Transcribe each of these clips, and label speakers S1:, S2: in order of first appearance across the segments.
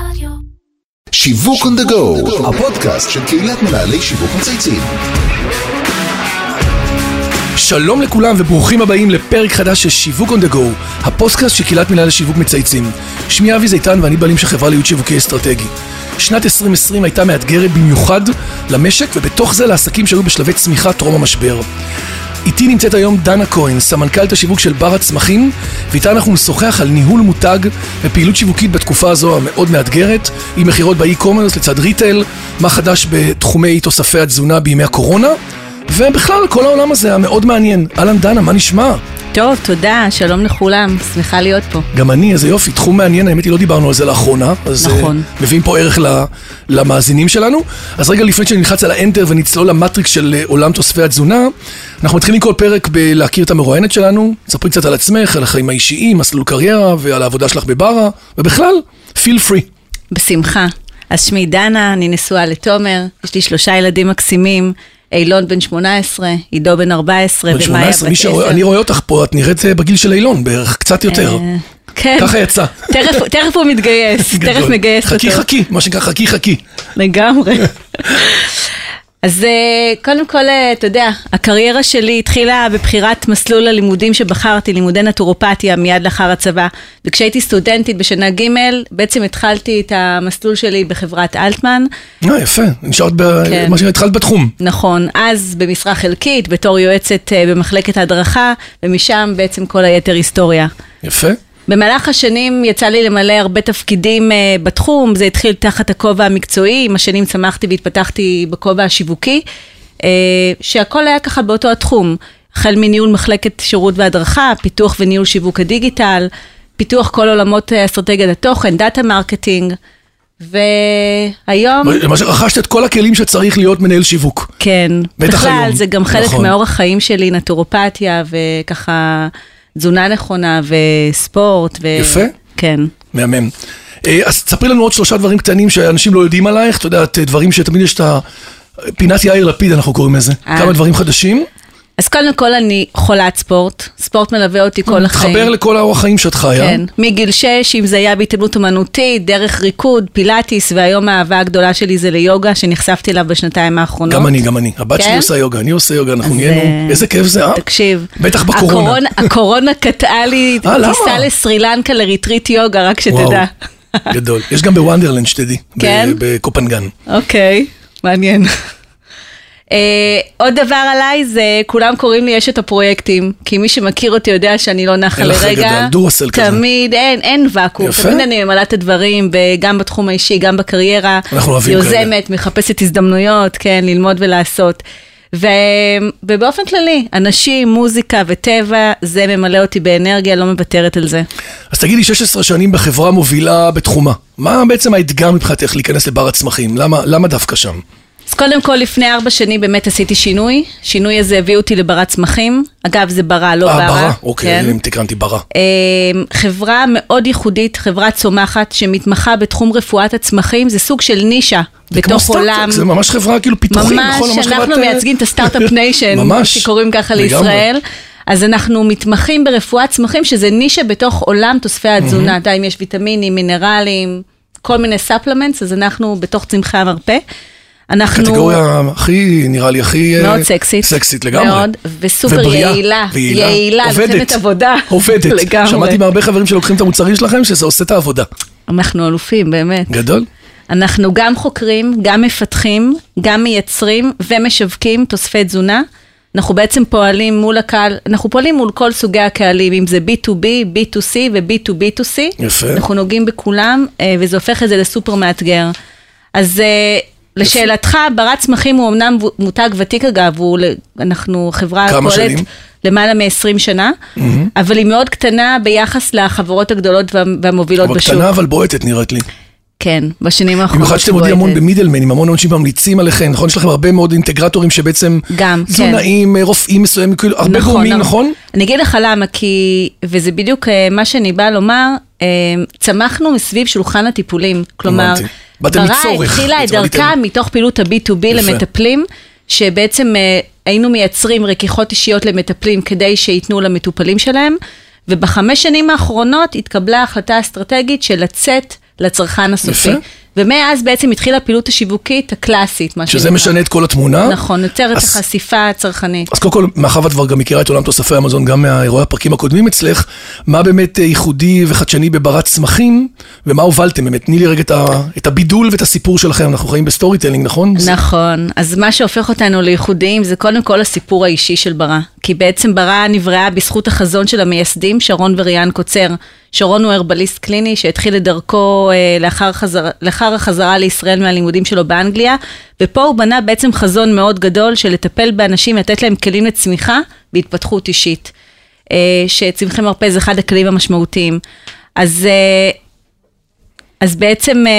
S1: רדיו.
S2: שיווק on the go, הפודקאסט של קהילת מנהלי שיווק מצייצים.
S3: שלום לכולם וברוכים הבאים לפרק חדש של שיווק on the go, הפודקאסט של קהילת מנהל השיווק מצייצים. שמי אבי זיתן ואני בעלים של חברה להיות שיווקי אסטרטגי. שנת 2020 הייתה מאתגרת במיוחד למשק ובתוך זה לעסקים שהיו בשלבי צמיחה טרום המשבר. איתי נמצאת היום דנה כהן, סמנכ"לת השיווק של בר הצמחים, ואיתה אנחנו נשוחח על ניהול מותג ופעילות שיווקית בתקופה הזו המאוד מאתגרת, עם מכירות ב e-commerce לצד retail, מה חדש בתחומי תוספי התזונה בימי הקורונה, ובכלל כל העולם הזה המאוד מעניין. אהלן דנה, מה נשמע?
S4: טוב, תודה, שלום לכולם, שמחה להיות פה.
S3: גם אני, איזה יופי, תחום מעניין, האמת היא לא דיברנו על זה לאחרונה, אז
S4: נכון.
S3: אה, מביאים פה ערך ל, למאזינים שלנו. אז רגע לפני שנלחץ על ה Enter ונצלול למטריקס של אה, עולם תוספי התזונה, אנחנו מתחילים כל פרק בלהכיר את המרואיינת שלנו, תספרי קצת על עצמך, על החיים האישיים, מסלול קריירה ועל העבודה שלך בברה, ובכלל, feel free.
S4: בשמחה. אז שמי דנה, אני נשואה לתומר, יש לי שלושה ילדים מקסימים, אילון בן 18, עידו בן 14
S3: בן
S4: ומאיה בת
S3: 18, מי
S4: 10.
S3: שרואה, אני רואה אותך פה, את נראית אה, בגיל של אילון בערך, קצת יותר.
S4: אה, כן.
S3: ככה יצא.
S4: תכף, תכף הוא מתגייס, תכף. מגייס אותו.
S3: חכי חכי, מה שנקרא חכי חכי.
S4: לגמרי. אז אה, קודם כל, אה, אתה יודע, הקריירה שלי התחילה בבחירת מסלול הלימודים שבחרתי, לימודי נטורופתיה, מיד לאחר הצבא. וכשהייתי סטודנטית בשנה ג', בעצם התחלתי את המסלול שלי בחברת אלטמן.
S3: אה, יפה, נשארת,
S4: כן.
S3: מה שהתחלת בתחום.
S4: נכון, אז במשרה חלקית, בתור יועצת אה, במחלקת ההדרכה, ומשם בעצם כל היתר היסטוריה.
S3: יפה.
S4: במהלך השנים יצא לי למלא הרבה תפקידים אה, בתחום, זה התחיל תחת הכובע המקצועי, עם השנים צמחתי והתפתחתי בכובע השיווקי, אה, שהכל היה ככה באותו התחום, החל מניהול מחלקת שירות והדרכה, פיתוח וניהול שיווק הדיגיטל, פיתוח כל עולמות אה, אסטרטגיית התוכן, data marketing, והיום...
S3: מה שרכשת את כל הכלים שצריך להיות מנהל שיווק.
S4: כן,
S3: בטח
S4: בכלל
S3: היום.
S4: זה גם חלק
S3: נכון.
S4: מאורח חיים שלי, נטורופתיה וככה תזונה נכונה וספורט. ו...
S3: יפה.
S4: כן.
S3: מהמם. אה, אז תספרי לנו עוד שלושה דברים קטנים שאנשים לא יודעים עלייך, את יודעת, דברים שתמיד יש את ה... פינת יאיר לפיד, אנחנו קוראים לזה.
S4: אה.
S3: כמה דברים חדשים.
S4: אז קודם כל אני חולת ספורט, ספורט מלווה אותי כל החיים.
S3: מתחבר לכל האורח חיים שאת חיה.
S4: כן, מגיל 6, אם זה היה בהתעמלות אומנותית, דרך ריקוד, פילאטיס, והיום האהבה הגדולה שלי זה ליוגה, שנחשפתי אליו בשנתיים האחרונות.
S3: גם אני, גם אני. הבת שלי
S4: כן?
S3: עושה יוגה, אני עושה יוגה, אנחנו נהיינו,
S4: אה,
S3: איזה כיף זה, אה?
S4: תקשיב,
S3: בטח בקורונה.
S4: הקורונה, קטעה לי
S3: אה?
S4: טיסה לסרי לנקה לריטריט יוגה, רק שתדע.
S3: גדול. יש גם בוונדרלנד, שתדעי.
S4: כן?
S3: בקופנגן.
S4: אוקיי, מעניין. Uh, עוד דבר עליי זה, כולם קוראים לי אשת הפרויקטים, כי מי שמכיר אותי יודע שאני לא נחה
S3: אין לך
S4: לרגע.
S3: רגע, דורסל כזה.
S4: תמיד, אין, אין ואקום.
S3: יפה.
S4: תמיד אני ממלאה את הדברים, גם בתחום האישי, גם בקריירה.
S3: אנחנו אוהבים כאלה.
S4: יוזמת, מחפשת הזדמנויות, כן, ללמוד ולעשות. ו... ובאופן כללי, אנשים, מוזיקה וטבע, זה ממלא אותי באנרגיה, לא מוותרת על זה.
S3: אז תגידי, 16 שנים בחברה מובילה בתחומה. מה בעצם האתגר מבחינתך להיכנס לברא צמחים? למה, למה דווקא שם?
S4: אז קודם כל, לפני ארבע שנים באמת עשיתי שינוי. שינוי הזה הביא אותי לברא צמחים. אגב, זה ברא, לא
S3: אה,
S4: ברא.
S3: ברא, אוקיי,
S4: כן.
S3: אם תקרנתי ברא.
S4: אמ, חברה מאוד ייחודית, חברה צומחת, שמתמחה בתחום רפואת הצמחים, זה סוג של נישה בתוך עולם.
S3: זה ממש חברה כאילו פיתוחים, נכון?
S4: ממש,
S3: ממש
S4: אנחנו
S3: חברת, אה,
S4: מייצגים את ה start-up nation,
S3: ממש,
S4: שקוראים ככה
S3: לגמרי.
S4: לישראל. אז אנחנו מתמחים ברפואת צמחים, שזה נישה בתוך עולם תוספי התזונה. אם יש ויטמינים, מינרלים, כל מיני ספלמנטס, אז אנחנו בתוך צמחי המרפא. אנחנו...
S3: קטגוריה הכי, נראה לי, הכי... אה,
S4: מאוד סקסית.
S3: סקסית לגמרי.
S4: מאוד, וסופר
S3: ובריאה,
S4: יעילה.
S3: ויעילה.
S4: יעילה,
S3: עובדת.
S4: עבודה.
S3: עובדת.
S4: לגמרי.
S3: שמעתי מהרבה חברים שלוקחים את המוצרים שלכם, שזה עושה את העבודה.
S4: אנחנו אלופים, באמת.
S3: גדול.
S4: אנחנו גם חוקרים, גם מפתחים, גם מייצרים ומשווקים תוספי תזונה. אנחנו בעצם פועלים מול הקהל, אנחנו פועלים מול כל סוגי הקהלים, אם זה B2B, B2C ו-B2B2C.
S3: יפה.
S4: אנחנו נוגעים בכולם, אה, וזה הופך את זה לסופר מאתגר. אז אה, לשאלתך, ברת צמחים הוא אמנם מותג ותיק אגב, הוא, אנחנו חברה פועלת
S3: שנים?
S4: למעלה מ-20 שנה, אבל היא מאוד קטנה ביחס לחברות הגדולות וה- והמובילות
S3: אבל
S4: בשוק.
S3: קטנה אבל בועטת נראית לי.
S4: כן, בשנים האחרונות.
S3: במיוחד שאתם עובדים. המון במידלמנים, המון אנשים ממליצים עליכם, נכון? יש לכם הרבה מאוד אינטגרטורים שבעצם...
S4: גם, כן.
S3: תזונאים, רופאים מסוימים, כאילו, הרבה גורמים,
S4: נכון.
S3: נכון?
S4: אני אגיד לך למה, כי, וזה בדיוק אה, מה שאני באה לומר, אה, צמחנו מסביב שולחן הטיפולים. כלומר,
S3: הבנתי. באתם
S4: ברא
S3: מצורך,
S4: התחילה את דרכה מתוך פעילות ה-B2B
S3: יפה.
S4: למטפלים, שבעצם אה, היינו מייצרים רכיחות אישיות למטפלים כדי שייתנו למטופלים שלהם, ובחמש שנים האחרונות התקבלה החלטה אסטרטגית של לצאת לצרכן הסופי.
S3: יפה.
S4: ומאז בעצם התחילה הפעילות השיווקית הקלאסית, מה
S3: שזה
S4: שנקרא.
S3: משנה את כל התמונה.
S4: נכון, יותר את החשיפה הצרכנית.
S3: אז קודם כל, מאחר ואת כבר גם מכירה את עולם תוספי המזון גם מהאירועי הפרקים הקודמים אצלך, מה באמת אה, ייחודי וחדשני בברא צמחים, ומה הובלתם באמת? תני לי רגע את, ה, את הבידול ואת הסיפור שלכם, אנחנו חיים ב storytelling, נכון?
S4: נכון, אז מה שהופך אותנו לייחודיים זה קודם כל הסיפור האישי של ברא. כי בעצם ברא נבראה בזכות החזון של המייסדים, שרון וריאן קוצר. שרון הוא הרבליסט קליני שהתחיל את דרכו אה, לאחר, חזר, לאחר החזרה לישראל מהלימודים שלו באנגליה, ופה הוא בנה בעצם חזון מאוד גדול של לטפל באנשים, לתת להם כלים לצמיחה והתפתחות אישית. אה, שצמחי מרפא זה אחד הכלים המשמעותיים. אז, אה, אז בעצם אה,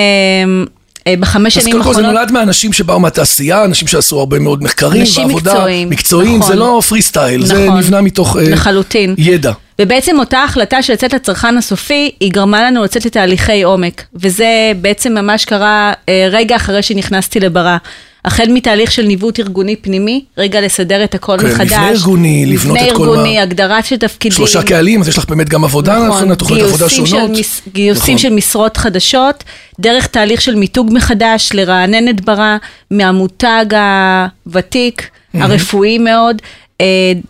S4: אה, בחמש
S3: אז
S4: שנים
S3: קודם כל זה
S4: האחרונות...
S3: נולד מאנשים שבאו מהתעשייה, אנשים שעשו הרבה מאוד מחקרים
S4: אנשים
S3: ועבודה.
S4: מקצועיים,
S3: מקצועיים,
S4: נכון.
S3: זה לא פרי סטייל, זה
S4: נכון.
S3: נבנה מתוך אה,
S4: לחלוטין.
S3: ידע.
S4: ובעצם אותה החלטה של לצאת לצרכן הסופי, היא גרמה לנו לצאת לתהליכי עומק. וזה בעצם ממש קרה אה, רגע אחרי שנכנסתי לברא. החל מתהליך של ניווט ארגוני פנימי, רגע לסדר את הכל
S3: כן,
S4: מחדש.
S3: מבנה ארגוני, לבנות את כל
S4: מבנה ארגוני,
S3: מה-
S4: הגדרה של תפקידים.
S3: שלושה קהלים, אז יש לך באמת גם עבודה, נכון, תוכניות עבודה שונות.
S4: של, מס, גיוסים
S3: נכון.
S4: של משרות חדשות, דרך תהליך של מיתוג מחדש, לרענן את ברא, מהמותג הוותיק, הרפואי מאוד,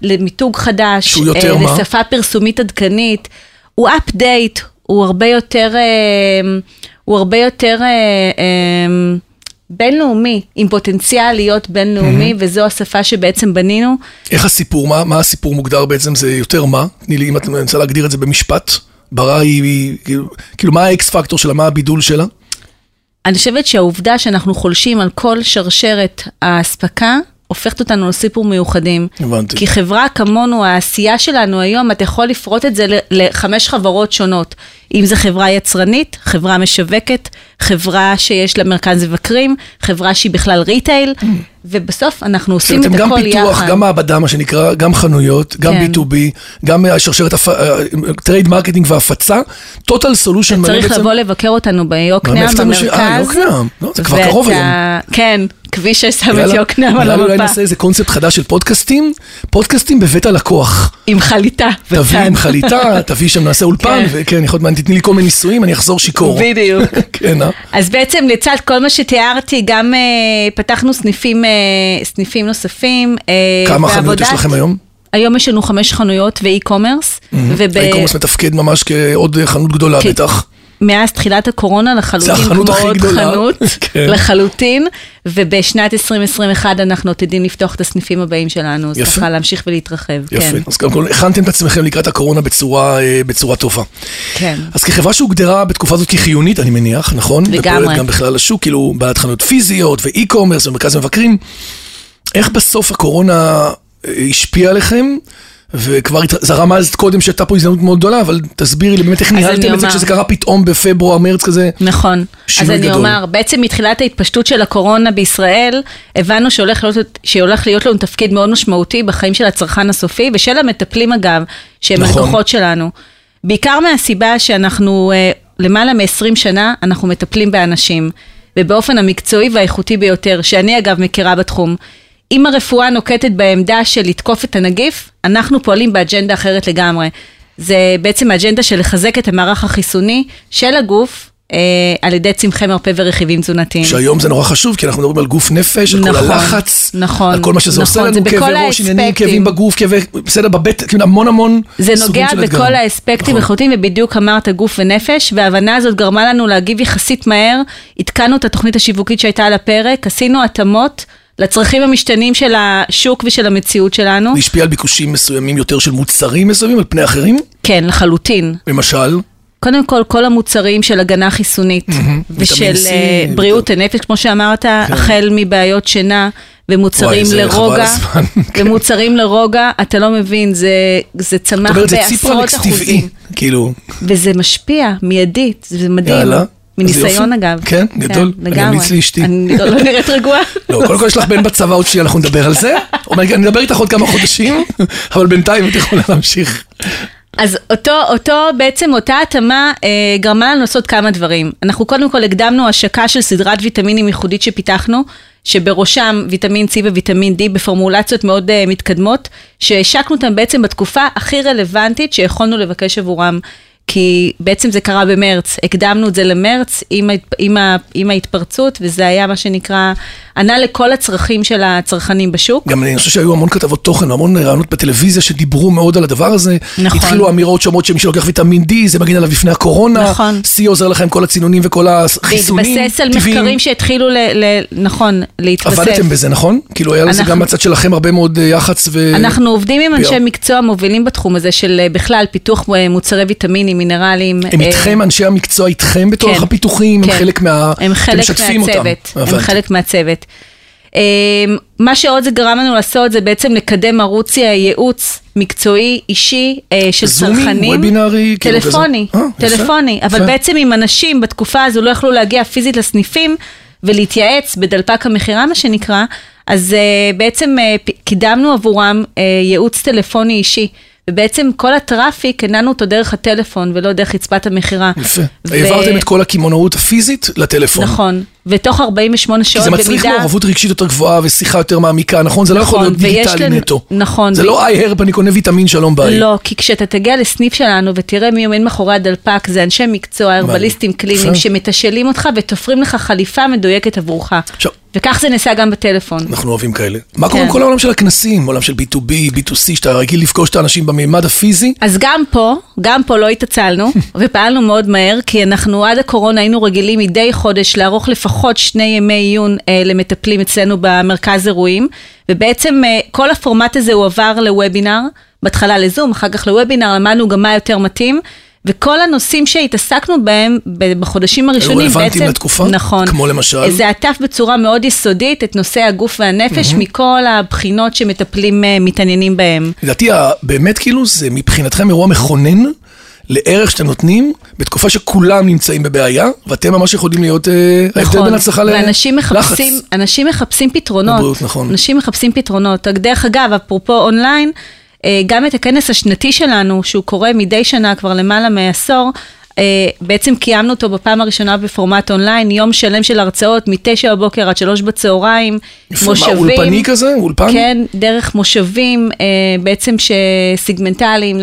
S4: למיתוג חדש,
S3: שהוא יותר
S4: אה,
S3: מה?
S4: לשפה פרסומית עדכנית. הוא אפדייט, הוא הרבה יותר, אה, הוא הרבה יותר אה, אה, בינלאומי, עם פוטנציאל להיות בינלאומי, וזו השפה שבעצם בנינו.
S3: איך הסיפור, מה, מה הסיפור מוגדר בעצם, זה יותר מה? תני לי, אם את מנסה להגדיר את זה במשפט, ברא היא, היא כאילו, מה האקס פקטור שלה, מה הבידול שלה?
S4: אני חושבת שהעובדה שאנחנו חולשים על כל שרשרת האספקה, הופכת אותנו לסיפור מיוחדים.
S3: הבנתי.
S4: כי חברה כמונו, העשייה שלנו היום, אתה יכול לפרוט את זה לחמש חברות שונות. אם זו חברה יצרנית, חברה משווקת, חברה שיש לה מרכז מבקרים, חברה שהיא בכלל retail, ובסוף אנחנו עושים את
S3: אתם גם
S4: הכל
S3: פיתוח,
S4: יחד.
S3: גם מעבדה, מה שנקרא, גם חנויות, גם
S4: כן.
S3: B2B, גם אה, שרשרת trade marketing והפצה, total solution מלא
S4: צריך. לבוא לבקר אותנו ביוקנעם?
S3: אה,
S4: במרכז.
S3: יוקנעם. לא, זה כבר קרוב היום.
S4: כן, כביש ששם את יוקנעם על
S3: יאללה, אולי
S4: המפה.
S3: נעשה איזה קונספט חדש של פודקאסטים, פודקאסטים בבית הלקוח.
S4: עם חליטה.
S3: תביא. עם חליטה, תביא שם, נעשה אולפן,
S4: כן.
S3: וכן, יכול להיות, תתני לי כל מיני ניסויים, אני אחזור שיכור.
S4: בדיוק.
S3: כן, אה?
S4: אז בעצם לצד כל מה שתיארתי, גם אה, פתחנו סניפים, אה, נוספים. אה,
S3: כמה חנויות יש לכם היום?
S4: היום יש לנו חמש חנויות ואי-קומרס.
S3: האי-קומרס מתפקד ממש כעוד חנות גדולה
S4: כן.
S3: בטח.
S4: מאז תחילת הקורונה לחלוטין, כמו עוד
S3: גדולה.
S4: חנות,
S3: כן.
S4: לחלוטין, ובשנת 2021 אנחנו עתידים לפתוח את הסניפים הבאים שלנו, אז. ככה להמשיך ולהתרחב,
S3: יפה.
S4: כן.
S3: אז קודם כל, הכנתם את עצמכם לקראת הקורונה בצורה, אה, בצורה טובה.
S4: כן.
S3: אז כחברה שהוגדרה בתקופה הזאת כחיונית, אני מניח, נכון?
S4: לגמרי.
S3: ופועלת גם בכלל השוק, כאילו, בעד חנויות פיזיות ואי-קומרס ומרכז מבקרים. איך בסוף הקורונה אה, השפיעה עליכם? וכבר רמזת קודם שהייתה פה הזדמנות מאוד גדולה, אבל תסבירי לי באמת איך ניהלתם את זה. כשזה קרה פתאום בפברואר, מרץ כזה.
S4: נכון.
S3: שינוי
S4: אז אני
S3: גדול.
S4: אומר, בעצם מתחילת ההתפשטות של הקורונה בישראל, הבנו שהולך להיות, שהולך להיות לנו תפקיד מאוד משמעותי בחיים של הצרכן הסופי, ושל המטפלים אגב, שהם
S3: נכון.
S4: הלקוחות שלנו. בעיקר מהסיבה שאנחנו אה, למעלה מ-20 שנה, אנחנו מטפלים באנשים, ובאופן המקצועי והאיכותי ביותר, שאני אגב מכירה בתחום. אם הרפואה נוקטת בעמדה של לתקוף את הנגיף, אנחנו פועלים באג'נדה אחרת לגמרי. זה בעצם האג'נדה של לחזק את המערך החיסוני של הגוף אה, על ידי צמחי מרפא ורכיבים תזונתיים.
S3: שהיום זה נורא חשוב, כי אנחנו מדברים על גוף נפש, על כל
S4: נכון,
S3: הלחץ,
S4: נכון,
S3: על כל מה שזה עושה
S4: נכון,
S3: לנו,
S4: זה
S3: כאבי
S4: בכל
S3: ראש, עניינים. כאבים בגוף, כאבי, בסדר, בבטן, כאילו המון המון
S4: זה
S3: סוגים
S4: נוגע
S3: של
S4: בכל
S3: אתגרים.
S4: האספקטים
S3: נכון.
S4: לחלוטין, ובדיוק אמרת גוף ונפש, וההבנה הזאת גרמה לנו להגיב יחסית מהר, עדכנו את התוכנית השיווקית שהייתה על הפרק, עשינו התאמות לצרכים המשתנים של השוק ושל המציאות שלנו.
S3: זה השפיע על ביקושים מסוימים יותר של מוצרים מסוימים על פני אחרים,
S4: כן, לחלוטין.
S3: למשל,
S4: קודם כל, כל המוצרים של הגנה חיסונית ושל
S3: ויטמין C,
S4: אה, בריאות הנפש, כמו שאמרת, החל מבעיות שינה ומוצרים
S3: כן. וואי,
S4: לרוגע,
S3: הזמן, כן.
S4: ומוצרים לרוגע, אתה לא מבין, זה, זה צמח
S3: זאת אומרת, זה
S4: בעשרות
S3: ציפרלקס טבעי,
S4: אחוזים.
S3: כאילו,
S4: וזה משפיע מיידית, זה מדהים.
S3: יאללה.
S4: מניסיון. אגב.
S3: כן, גדול. אני
S4: לגמרי.
S3: אמליץ לאשתי.
S4: אני לא לא נראית רגועה.
S3: לא, קודם כל יש לך בן בצבא עוד שנייה, אנחנו נדבר על זה, אני אדבר איתך עוד כמה חודשים, אבל בינתיים את יכולה להמשיך.
S4: אז אותו, אותו, בעצם אותה התאמה אה, גרמה לנו לעשות כמה דברים. אנחנו קודם כל הקדמנו השקה של סדרת ויטמינים ייחודית שפיתחנו, שבראשם ויטמין C וויטמין D בפורמולציות מאוד אה, מתקדמות, שהשקנו אותם בעצם בתקופה הכי רלוונטית שיכולנו לבקש עבורם. כי בעצם זה קרה במרץ, הקדמנו את זה למרץ עם, עם, עם ההתפרצות, וזה היה מה שנקרא, ענה לכל הצרכים של הצרכנים בשוק.
S3: גם אני חושב שהיו המון כתבות תוכן, המון רעיונות בטלוויזיה שדיברו מאוד על הדבר הזה.
S4: נכון.
S3: התחילו אמירות שאומרות שמי שלוקח ויטמין D זה מגן עליו לפני הקורונה.
S4: נכון.
S3: C עוזר לך עם כל הצינונים וכל החיסונים.
S4: להתבסס על
S3: טבעיים.
S4: מחקרים שהתחילו, ל, ל, נכון, להתבסס.
S3: עבדתם בזה, נכון? כאילו היה לזה
S4: אנחנו-
S3: גם מהצד שלכם הרבה מאוד אה, יח"צ ו...
S4: אנחנו עובדים עם אנשי. מקצוע מובילים בתחום הזה של אה, בכלל פיתוח אה, מוצרי ויטמינים, מינרלים.
S3: הם
S4: אה,
S3: איתכם, אנשי המקצוע איתכם בתוך
S4: כן,
S3: הפיתוחים? הם
S4: כן.
S3: חלק מה...
S4: הם חלק
S3: משתפים אותם.
S4: מהצוות, הם. חלק מהצוות. אה, מה שעוד זה גרם לנו לעשות זה בעצם לקדם ערוץ ייעוץ מקצועי, אישי, אה, של
S3: זומי,
S4: צרכנים.
S3: וובינארי, כאילו כזה.
S4: טלפוני,
S3: אה, יפה,
S4: טלפוני. אבל
S3: יפה.
S4: בעצם אם אנשים בתקופה הזו לא יכלו להגיע פיזית לסניפים ולהתייעץ בדלפק המכירה, מה שנקרא, אז אה, בעצם אה, קידמנו עבורם אה, ייעוץ טלפוני אישי. ובעצם כל הטראפיק הנענו אותו דרך הטלפון ולא דרך רצפת המכירה.
S3: יפה.
S4: ו-
S3: העברתם את כל הקמעונאות הפיזית לטלפון.
S4: נכון, ותוך 48
S3: כי
S4: שעות
S3: זה מצריך
S4: במידה...
S3: מעורבות רגשית יותר גבוהה ושיחה יותר מעמיקה, נכון? זה לא יכול
S4: נכון,
S3: להיות דיגיטלי
S4: לנו-
S3: נטו.
S4: נכון,
S3: זה
S4: ו-
S3: לא איי הרב, אני קונה ויטמין, שלום ביי.
S4: לא, כי כשאתה תגיע לסניף שלנו ותראה מי עומד מאחורי הדלפק, זה אנשי מקצוע, הרבליסטים קליניים. שמתשאלים אותך ותופרים לך חליפה מדויקת עבורך.
S3: עכשיו-
S4: וכך זה נעשה גם בטלפון.
S3: אנחנו אוהבים כאלה. מה קורה
S4: כן.
S3: עם כל העולם של הכנסים? עולם של B2B, B2C, שאתה רגיל לפגוש את האנשים בממד הפיזי?
S4: אז גם פה, גם פה לא התעצלנו, ופעלנו מאוד מהר, כי אנחנו עד הקורונה היינו רגילים מדי חודש לערוך לפחות שני ימי עיון אה, למטפלים אצלנו במרכז אירועים, ובעצם אה, כל הפורמט הזה הועבר לוובינר, בהתחלה לזום, אחר כך לוובינר, למדנו גם מה יותר מתאים. וכל הנושאים שהתעסקנו בהם בחודשים הראשונים
S3: רלוונטיים
S4: בעצם,
S3: לתקופה?
S4: נכון,
S3: כמו למשל?
S4: זה עטף בצורה מאוד יסודית את נושא הגוף והנפש מכל הבחינות שמטפלים אה, מתעניינים בהם.
S3: לדעתי, באמת כאילו, זה מבחינתכם אירוע מכונן לערך שאתם נותנים, בתקופה שכולם נמצאים בבעיה, ואתם ממש יכולים להיות אה, ההבדל בין הצלחה
S4: ואנשים מחפשים,
S3: לחץ.
S4: אנשים מחפשים פתרונות.
S3: לבריאות, נכון.
S4: אנשים מחפשים פתרונות. דרך אגב, אפרופו אונליין, גם את הכנס השנתי שלנו, שהוא קורה מדי שנה כבר למעלה מעשור, אה, בעצם קיימנו אותו בפעם הראשונה בפורמט אונליין, יום שלם של הרצאות מתשע בבוקר עד שלוש בצהריים,
S3: יפה, מה,
S4: מושבים.
S3: אולפני כזה? אולפן?
S4: כן, דרך מושבים, אה, בעצם שסיגמנטליים.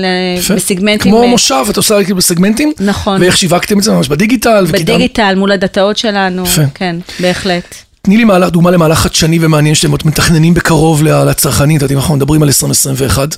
S4: בסגמנטים.
S3: כמו
S4: אה,
S3: מושב, את עושה כאילו בסגמנטים?
S4: נכון.
S3: ואיך שיווקתם את זה ממש בדיגיטל?
S4: בדיגיטל, מול הדאטאות שלנו,
S3: יפה.
S4: כן, בהחלט.
S3: תני לי מהלך, דוגמה למהלך חדשני ומעניין שאתם מתכננים בקרוב לצרכנים, אתם יודעים, אנחנו מדברים על 2021.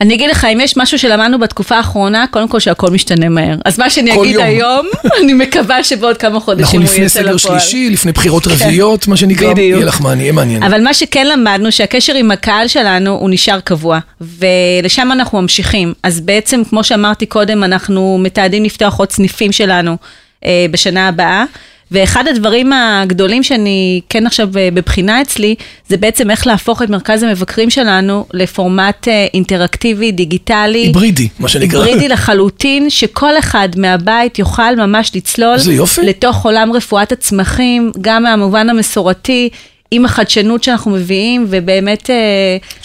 S4: אני אגיד לך, אם יש משהו שלמדנו בתקופה האחרונה, קודם כל שהכל משתנה מהר. אז מה שאני אגיד
S3: יום.
S4: היום, אני מקווה שבעוד כמה
S3: אנחנו
S4: חודשים הוא
S3: לפני
S4: יצא
S3: סגר
S4: לפועל.
S3: שלישי, לפני בחירות רביעיות, מה שנקרא,
S4: בדיוק.
S3: יהיה לך מעניין, יהיה מעניין.
S4: אבל מה שכן למדנו, שהקשר עם הקהל שלנו הוא נשאר קבוע, ולשם אנחנו ממשיכים. אז בעצם, כמו שאמרתי קודם, אנחנו מתעדים לפתוח עוד סניפים שלנו אה, בשנה הבאה. ואחד הדברים הגדולים שאני כן עכשיו אה, בבחינה אצלי, זה בעצם איך להפוך את מרכז המבקרים שלנו לפורמט אה, אינטראקטיבי, דיגיטלי.
S3: היברידי, מה שנקרא.
S4: היברידי לחלוטין, שכל אחד מהבית יוכל ממש לצלול. לתוך עולם רפואת הצמחים, גם מהמובן המסורתי, עם החדשנות שאנחנו מביאים, ובאמת אה,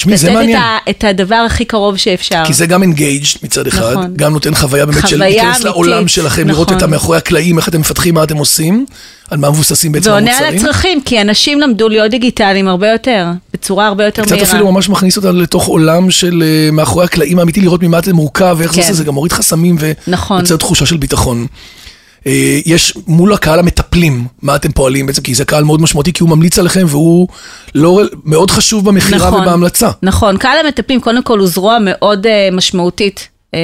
S3: זה
S4: לתת את,
S3: מעניין.
S4: ה, את הדבר הכי קרוב שאפשר.
S3: כי זה גם אינגייג' מצד אחד,
S4: נכון.
S3: גם נותן חוויה באמת של להיכנס לעולם שלכם, לראות
S4: נכון.
S3: את המאחורי הקלעים, איך אתם מפתחים, מה אתם עושים, על מה מבוססים בעצם
S4: ועונה על
S3: המוצרים.
S4: הצרכים, כי אנשים למדו להיות דיגיטליים הרבה יותר, בצורה הרבה יותר
S3: קצת
S4: מהירה.
S3: אפילו ממש מכניס אותנו לתוך עולם של אה, מאחורי הקלעים האמיתי, לראות ממה זה מורכב ואיך זה
S4: כן.
S3: עושה, זה גם מוריד חסמים
S4: נכון.
S3: ויוצר תחושה של ביטחון. אה, יש מול הקהל המטפלים, מה אתם פועלים בעצם, כי זה קהל מאוד משמעותי, כי הוא ממליץ עליכם והוא לא, מאוד חשוב במכירה ובהמלצה.
S4: נכון, קהל המטפלים קודם כל הוא זרוע מאוד uh, משמעותית uh,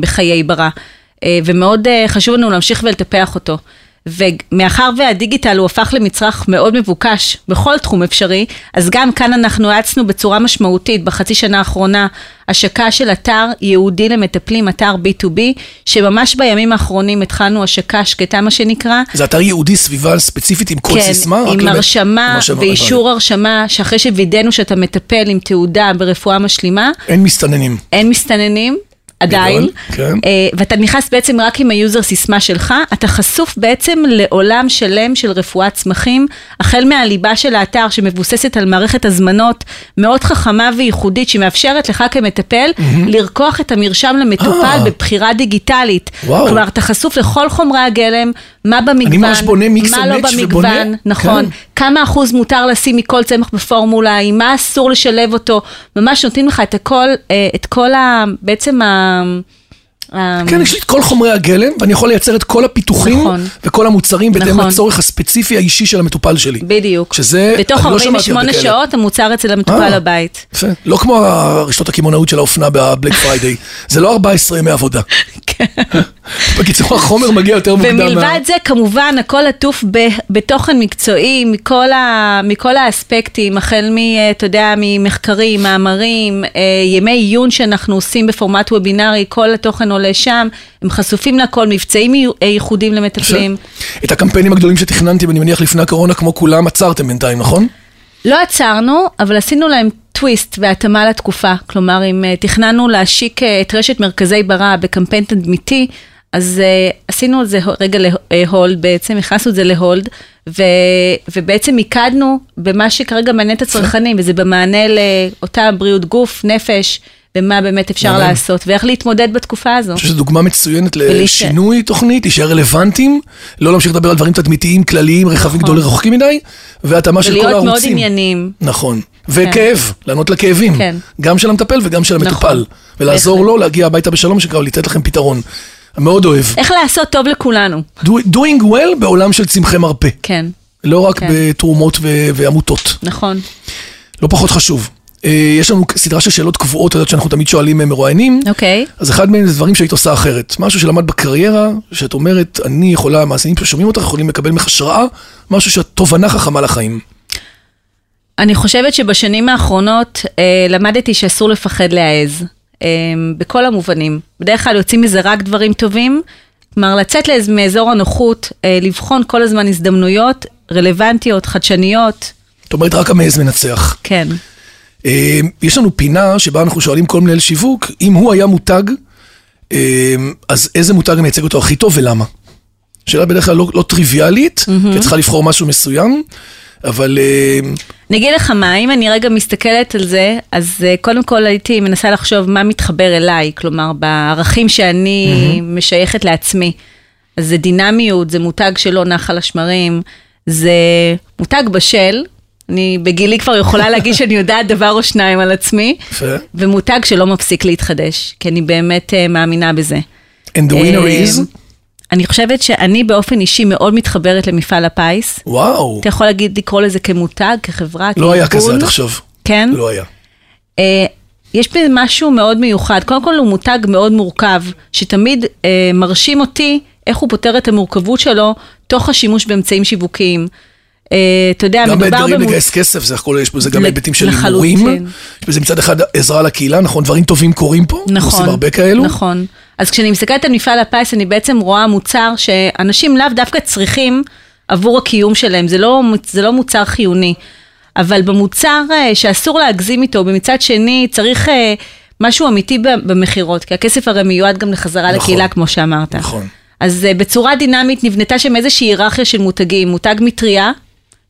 S4: בחיי ברא, uh, ומאוד uh, חשוב לנו להמשיך ולטפח אותו. ומאחר והדיגיטל הוא הפך למצרך מאוד מבוקש בכל תחום אפשרי, אז גם כאן אנחנו האצנו בצורה משמעותית בחצי שנה האחרונה השקה של אתר ייעודי למטפלים, אתר B2B, שממש בימים האחרונים התחלנו השקה שקטה מה שנקרא.
S3: זה אתר ייעודי סביבה ספציפית עם קוד סיסמה? רק
S4: כן, עם הרשמה, ואישור הרשמה, שאחרי שווידאנו שאתה מטפל עם תעודה ברפואה משלימה,
S3: אין מסתננים.
S4: אין מסתננים. עדיין,
S3: כן.
S4: אה, ואתה נכנס בעצם רק עם ה user סיסמה שלך, אתה חשוף בעצם לעולם שלם של רפואת צמחים, החל מהליבה של האתר שמבוססת על מערכת הזמנות מאוד חכמה וייחודית, שמאפשרת לך כמטפל לרקוח את המרשם למטופל
S3: אה.
S4: בבחירה דיגיטלית.
S3: וואו.
S4: כלומר, אתה חשוף לכל חומרי הגלם, מה במגוון,
S3: ממש בונה מיקס
S4: מה
S3: and
S4: לא
S3: match
S4: במגוון,
S3: ובונה-
S4: נכון.
S3: כן.
S4: כמה אחוז מותר לשים מכל צמח בפורמולה, עם מה אסור לשלב אותו, ממש נותנים לך את הכל, אה, את כל ה... בעצם ה... אה,
S3: כן, יש לי את כל חומרי הגלם, ואני יכול לייצר את כל הפיתוחים
S4: נכון.
S3: וכל המוצרים בהתאם
S4: נכון.
S3: לצורך הספציפי האישי של המטופל שלי.
S4: בדיוק.
S3: שזה,
S4: בתוך
S3: אני לא שמעתי
S4: 48
S3: הרבה כאלה.
S4: שעות המוצר אצל המטופל
S3: אה.
S4: הבית.
S3: יפה. לא כמו הרשתות הקמעונאות של האופנה ב Black Friday. זה לא 14 ימי עבודה. בקיצור, החומר מגיע יותר מוקדם.
S4: ומלבד זה, כמובן, הכל עטוף בתוכן מקצועי מכל, ה, מכל האספקטים, החל מ, אה, אתה יודע, ממחקרים, מאמרים, אה, ימי עיון שאנחנו עושים בפורמט וובינארי, כל התוכן עולה שם, הם חשופים לכל, מבצעים ייחודיים למטפלים.
S3: את הקמפיינים הגדולים שתכננתם, אני מניח, לפני הקורונה, כמו כולם, עצרתם בינתיים, נכון?
S4: לא עצרנו, אבל עשינו להם טוויסט והתאמה לתקופה. כלומר, אם אה, תכננו להשיק אה, את רשת מרכזי ברא בקמפיין תדמיתי, אז uh, עשינו את זה רגע להולד בעצם, הכנסנו את זה להולד, ו, ובעצם מיקדנו במה שכרגע מעניין את הצרכנים, וזה במענה לאותה בריאות גוף, נפש, ומה באמת אפשר
S3: מעניין.
S4: לעשות, ואיך להתמודד בתקופה הזו.
S3: אני חושב שזו דוגמה מצוינת לשינוי תוכנית, להישאר רלוונטיים, לא להמשיך לדבר על דברים תדמיתיים, כלליים, רחבים, גדולים, רחוקים מדי, והתאמה של כל
S4: ולהיות
S3: הערוצים.
S4: מאוד עניינים.
S3: נכון. וכאב, לענות לכאבים.
S4: כן.
S3: גם של המטפל וגם של המטופל.
S4: נכון.
S3: ולעזור. לו להגיע הביתה בשלום, שקרא לתת לכם פתרון. מאוד אוהב.
S4: איך לעשות טוב לכולנו.
S3: Do- doing well בעולם של צמחי מרפא.
S4: כן,
S3: לא רק
S4: כן.
S3: בתרומות ו- ועמותות.
S4: נכון.
S3: לא פחות חשוב. אה, יש לנו סדרה של שאלות קבועות, את יודעת שאנחנו תמיד שואלים אה, מרואיינים.
S4: אוקיי.
S3: אז אחד מהם זה דברים שהיית עושה אחרת. משהו שלמד בקריירה, שאת אומרת, אני יכולה, המאזינים ששומעים אותך יכולים לקבל ממך השראה, משהו שאת תובנה חכמה לחיים.
S4: אני חושבת שבשנים האחרונות אה, למדתי שאסור לפחד להעז, אה, בכל המובנים. בדרך כלל יוצאים מזה רק דברים טובים, כלומר לצאת לאיז- מאזור הנוחות, אה, לבחון כל הזמן הזדמנויות רלוונטיות, חדשניות,
S3: זאת אומרת, רק המעז מנצח.
S4: כן.
S3: אה, יש לנו פינה שבה אנחנו שואלים כל מנהל שיווק, אם הוא היה מותג, אה, אז איזה מותג מייצג אותו הכי טוב ולמה? שאלה בדרך כלל לא, לא טריוויאלית, כי את צריכה לבחור משהו מסוים, אבל אה,
S4: אני אגיד לך מה, אם אני רגע מסתכלת על זה, אז קודם כל הייתי מנסה לחשוב מה מתחבר אליי, כלומר בערכים שאני משייכת לעצמי. אז זה דינמיות, זה מותג שלא נח על השמרים, זה מותג בשל, אני בגילי כבר יכולה להגיד שאני יודעת דבר או שניים על עצמי. ומותג שלא מפסיק להתחדש, כי אני באמת uh, מאמינה בזה.
S3: And the winner
S4: אה,
S3: is?
S4: אני חושבת שאני באופן אישי מאוד מתחברת למפעל הפיס.
S3: וואו,
S4: אתה יכול להגיד, לקרוא לזה כמותג, כחברה,
S3: לא היה
S4: כארגון?
S3: כזה עד עכשיו.
S4: כן?
S3: לא היה.
S4: אה, יש בזה משהו מאוד מיוחד. קודם כל הוא מותג מאוד מורכב, שתמיד אה, מרשים אותי איך הוא פותר את המורכבות שלו תוך השימוש באמצעים שיווקיים. אה, אתה יודע,
S3: גם
S4: מדובר
S3: באתגרים
S4: במו-
S3: לגייס כסף, זה הכל, יש בזה גם היבטים של. הימורים. יש בזה מצד אחד עזרה לקהילה, נכון, דברים טובים קורים פה,
S4: נכון,
S3: עושים הרבה כאלו.
S4: נכון. אז כשאני מסתכלת על מפעל הפיס, אני בעצם רואה מוצר שאנשים לאו דווקא צריכים עבור הקיום שלהם, זה לא, זה לא מוצר חיוני. אבל במוצר אה, שאסור להגזים איתו, ומצד שני צריך אה, משהו אמיתי במכירות, כי הכסף הרי מיועד גם לחזרה
S3: נכון.
S4: לקהילה, כמו שאמרת.
S3: נכון.
S4: אז בצורה דינמית נבנתה שם איזושהי היררכיה של מותגים, מותג מטריה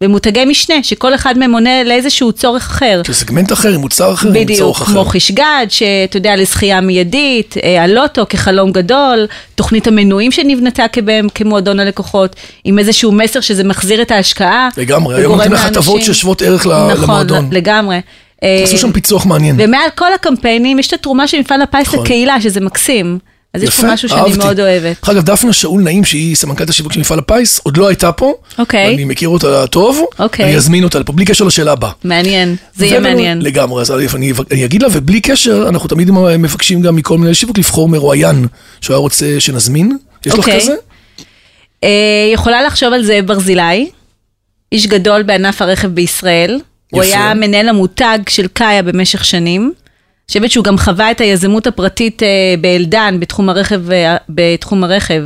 S4: ומותגי משנה, שכל אחד מהם עונה לאיזשהו צורך אחר.
S3: של סגמנט אחר, עם מוצר אחר, עם
S4: בדיוק,
S3: צורך אחר.
S4: כמו חישגד, שאתה יודע, לזכייה מיידית, אה, הלוטו כחלום גדול, תוכנית המנויים שנבנתה כבהם, כמועדון הלקוחות, עם איזשהו מסר שזה מחזיר את ההשקעה.
S3: לגמרי, היום נותנים לך הטבות ששוות ערך
S4: נכון,
S3: למועדון.
S4: לגמרי. אה,
S3: עשו שם פיצוח מעניין.
S4: ומעל כל הקמפיינים יש את התרומה של מפעל הפיס
S3: נכון.
S4: לקהילה, שזה מקסים. אז יש
S3: יפה,
S4: פה משהו שאני
S3: אהבתי.
S4: מאוד אוהבת.
S3: דרך אגב, דפנה שאול נעים, שהיא סמנכ"לת השיווק של מפעל הפיס, עוד לא הייתה פה.
S4: אוקיי.
S3: אני מכיר אותה טוב.
S4: אוקיי.
S3: אני אזמין אותה לפה, בלי קשר לשאלה הבאה.
S4: מעניין, זה יהיה מעניין.
S3: לגמרי, אז אני, אני אגיד לה, ובלי קשר, אנחנו תמיד מבקשים גם מכל מנהל שיווק לבחור מרואיין שהוא היה רוצה שנזמין. יש לך
S4: אוקיי.
S3: כזה?
S4: אה, יכולה לחשוב על זאב ברזילי, איש גדול בענף הרכב בישראל. הוא
S3: יפה.
S4: היה מנהל המותג של קאיה במשך שנים. חושבת שהוא גם חווה את היזמות הפרטית אה, באלדן, בתחום הרכב, אה, בתחום הרכב.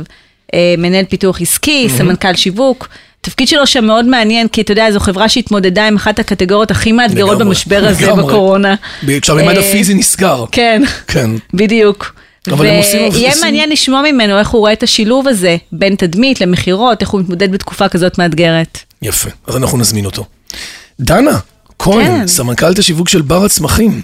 S4: אה, מנהל פיתוח עסקי, סמנכ"ל שיווק. התפקיד שלו שם מאוד מעניין, כי אתה יודע, זו חברה שהתמודדה עם אחת הקטגוריות הכי מאתגרות במשבר הזה
S3: לגמרי.
S4: בקורונה.
S3: כשהמימד הפיזי נסגר.
S4: כן.
S3: כן.
S4: בדיוק. ויהיה מעניין לשמוע ממנו איך הוא רואה את השילוב הזה בין תדמית למכירות, איך הוא מתמודד בתקופה כזאת מאתגרת.
S3: יפה, אז אנחנו נזמין אותו. דנה, כהן,
S4: כן.
S3: סמנכ"לת השיווק של בר הצמחים.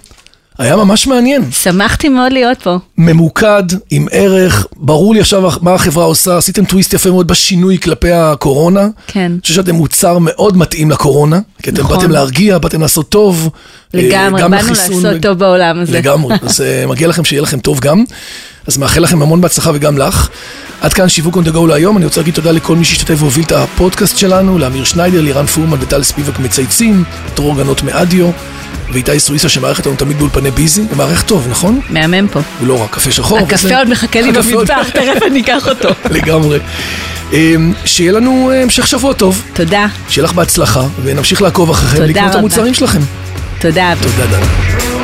S3: היה ממש מעניין.
S4: שמחתי מאוד להיות פה.
S3: ממוקד, עם ערך, ברור לי עכשיו מה החברה עושה, עשיתם טוויסט יפה מאוד בשינוי כלפי הקורונה.
S4: כן.
S3: אני חושב שאתם מוצר מאוד מתאים לקורונה, כי אתם
S4: נכון.
S3: באתם להרגיע, באתם לעשות טוב. אה,
S4: לגמרי, באנו
S3: לחיסון
S4: לעשות טוב בעולם הזה.
S3: לגמרי, אז אה, מגיע לכם שיהיה לכם טוב גם. אז מאחל לכם המון בהצלחה וגם לך. עד כאן שיווק on the go להיום, אני רוצה להגיד תודה לכל מי שהשתתף והוביל את הפודקאסט שלנו, לאמיר שניידר, לירן פורמן וטל ספיבק מצייצים, דרור גנות מאדיו, ואיתי סוויסה שמארח אותנו תמיד באולפני ביזי, הוא מארח טוב, נכון?
S4: מהמם פה.
S3: הוא לא רק קפה שחור.
S4: הקפה
S3: וזה-
S4: עוד מחכה לי במטבח, תכף אני אקח אותו.
S3: לגמרי. אמ, שיהיה לנו אה, המשך שבוע טוב,
S4: תודה,
S3: שיהיה לך בהצלחה, ונמשיך לעקוב אחריכם לקנות את. המוצרים שלכם.
S4: תודה.
S3: תודה, דנה.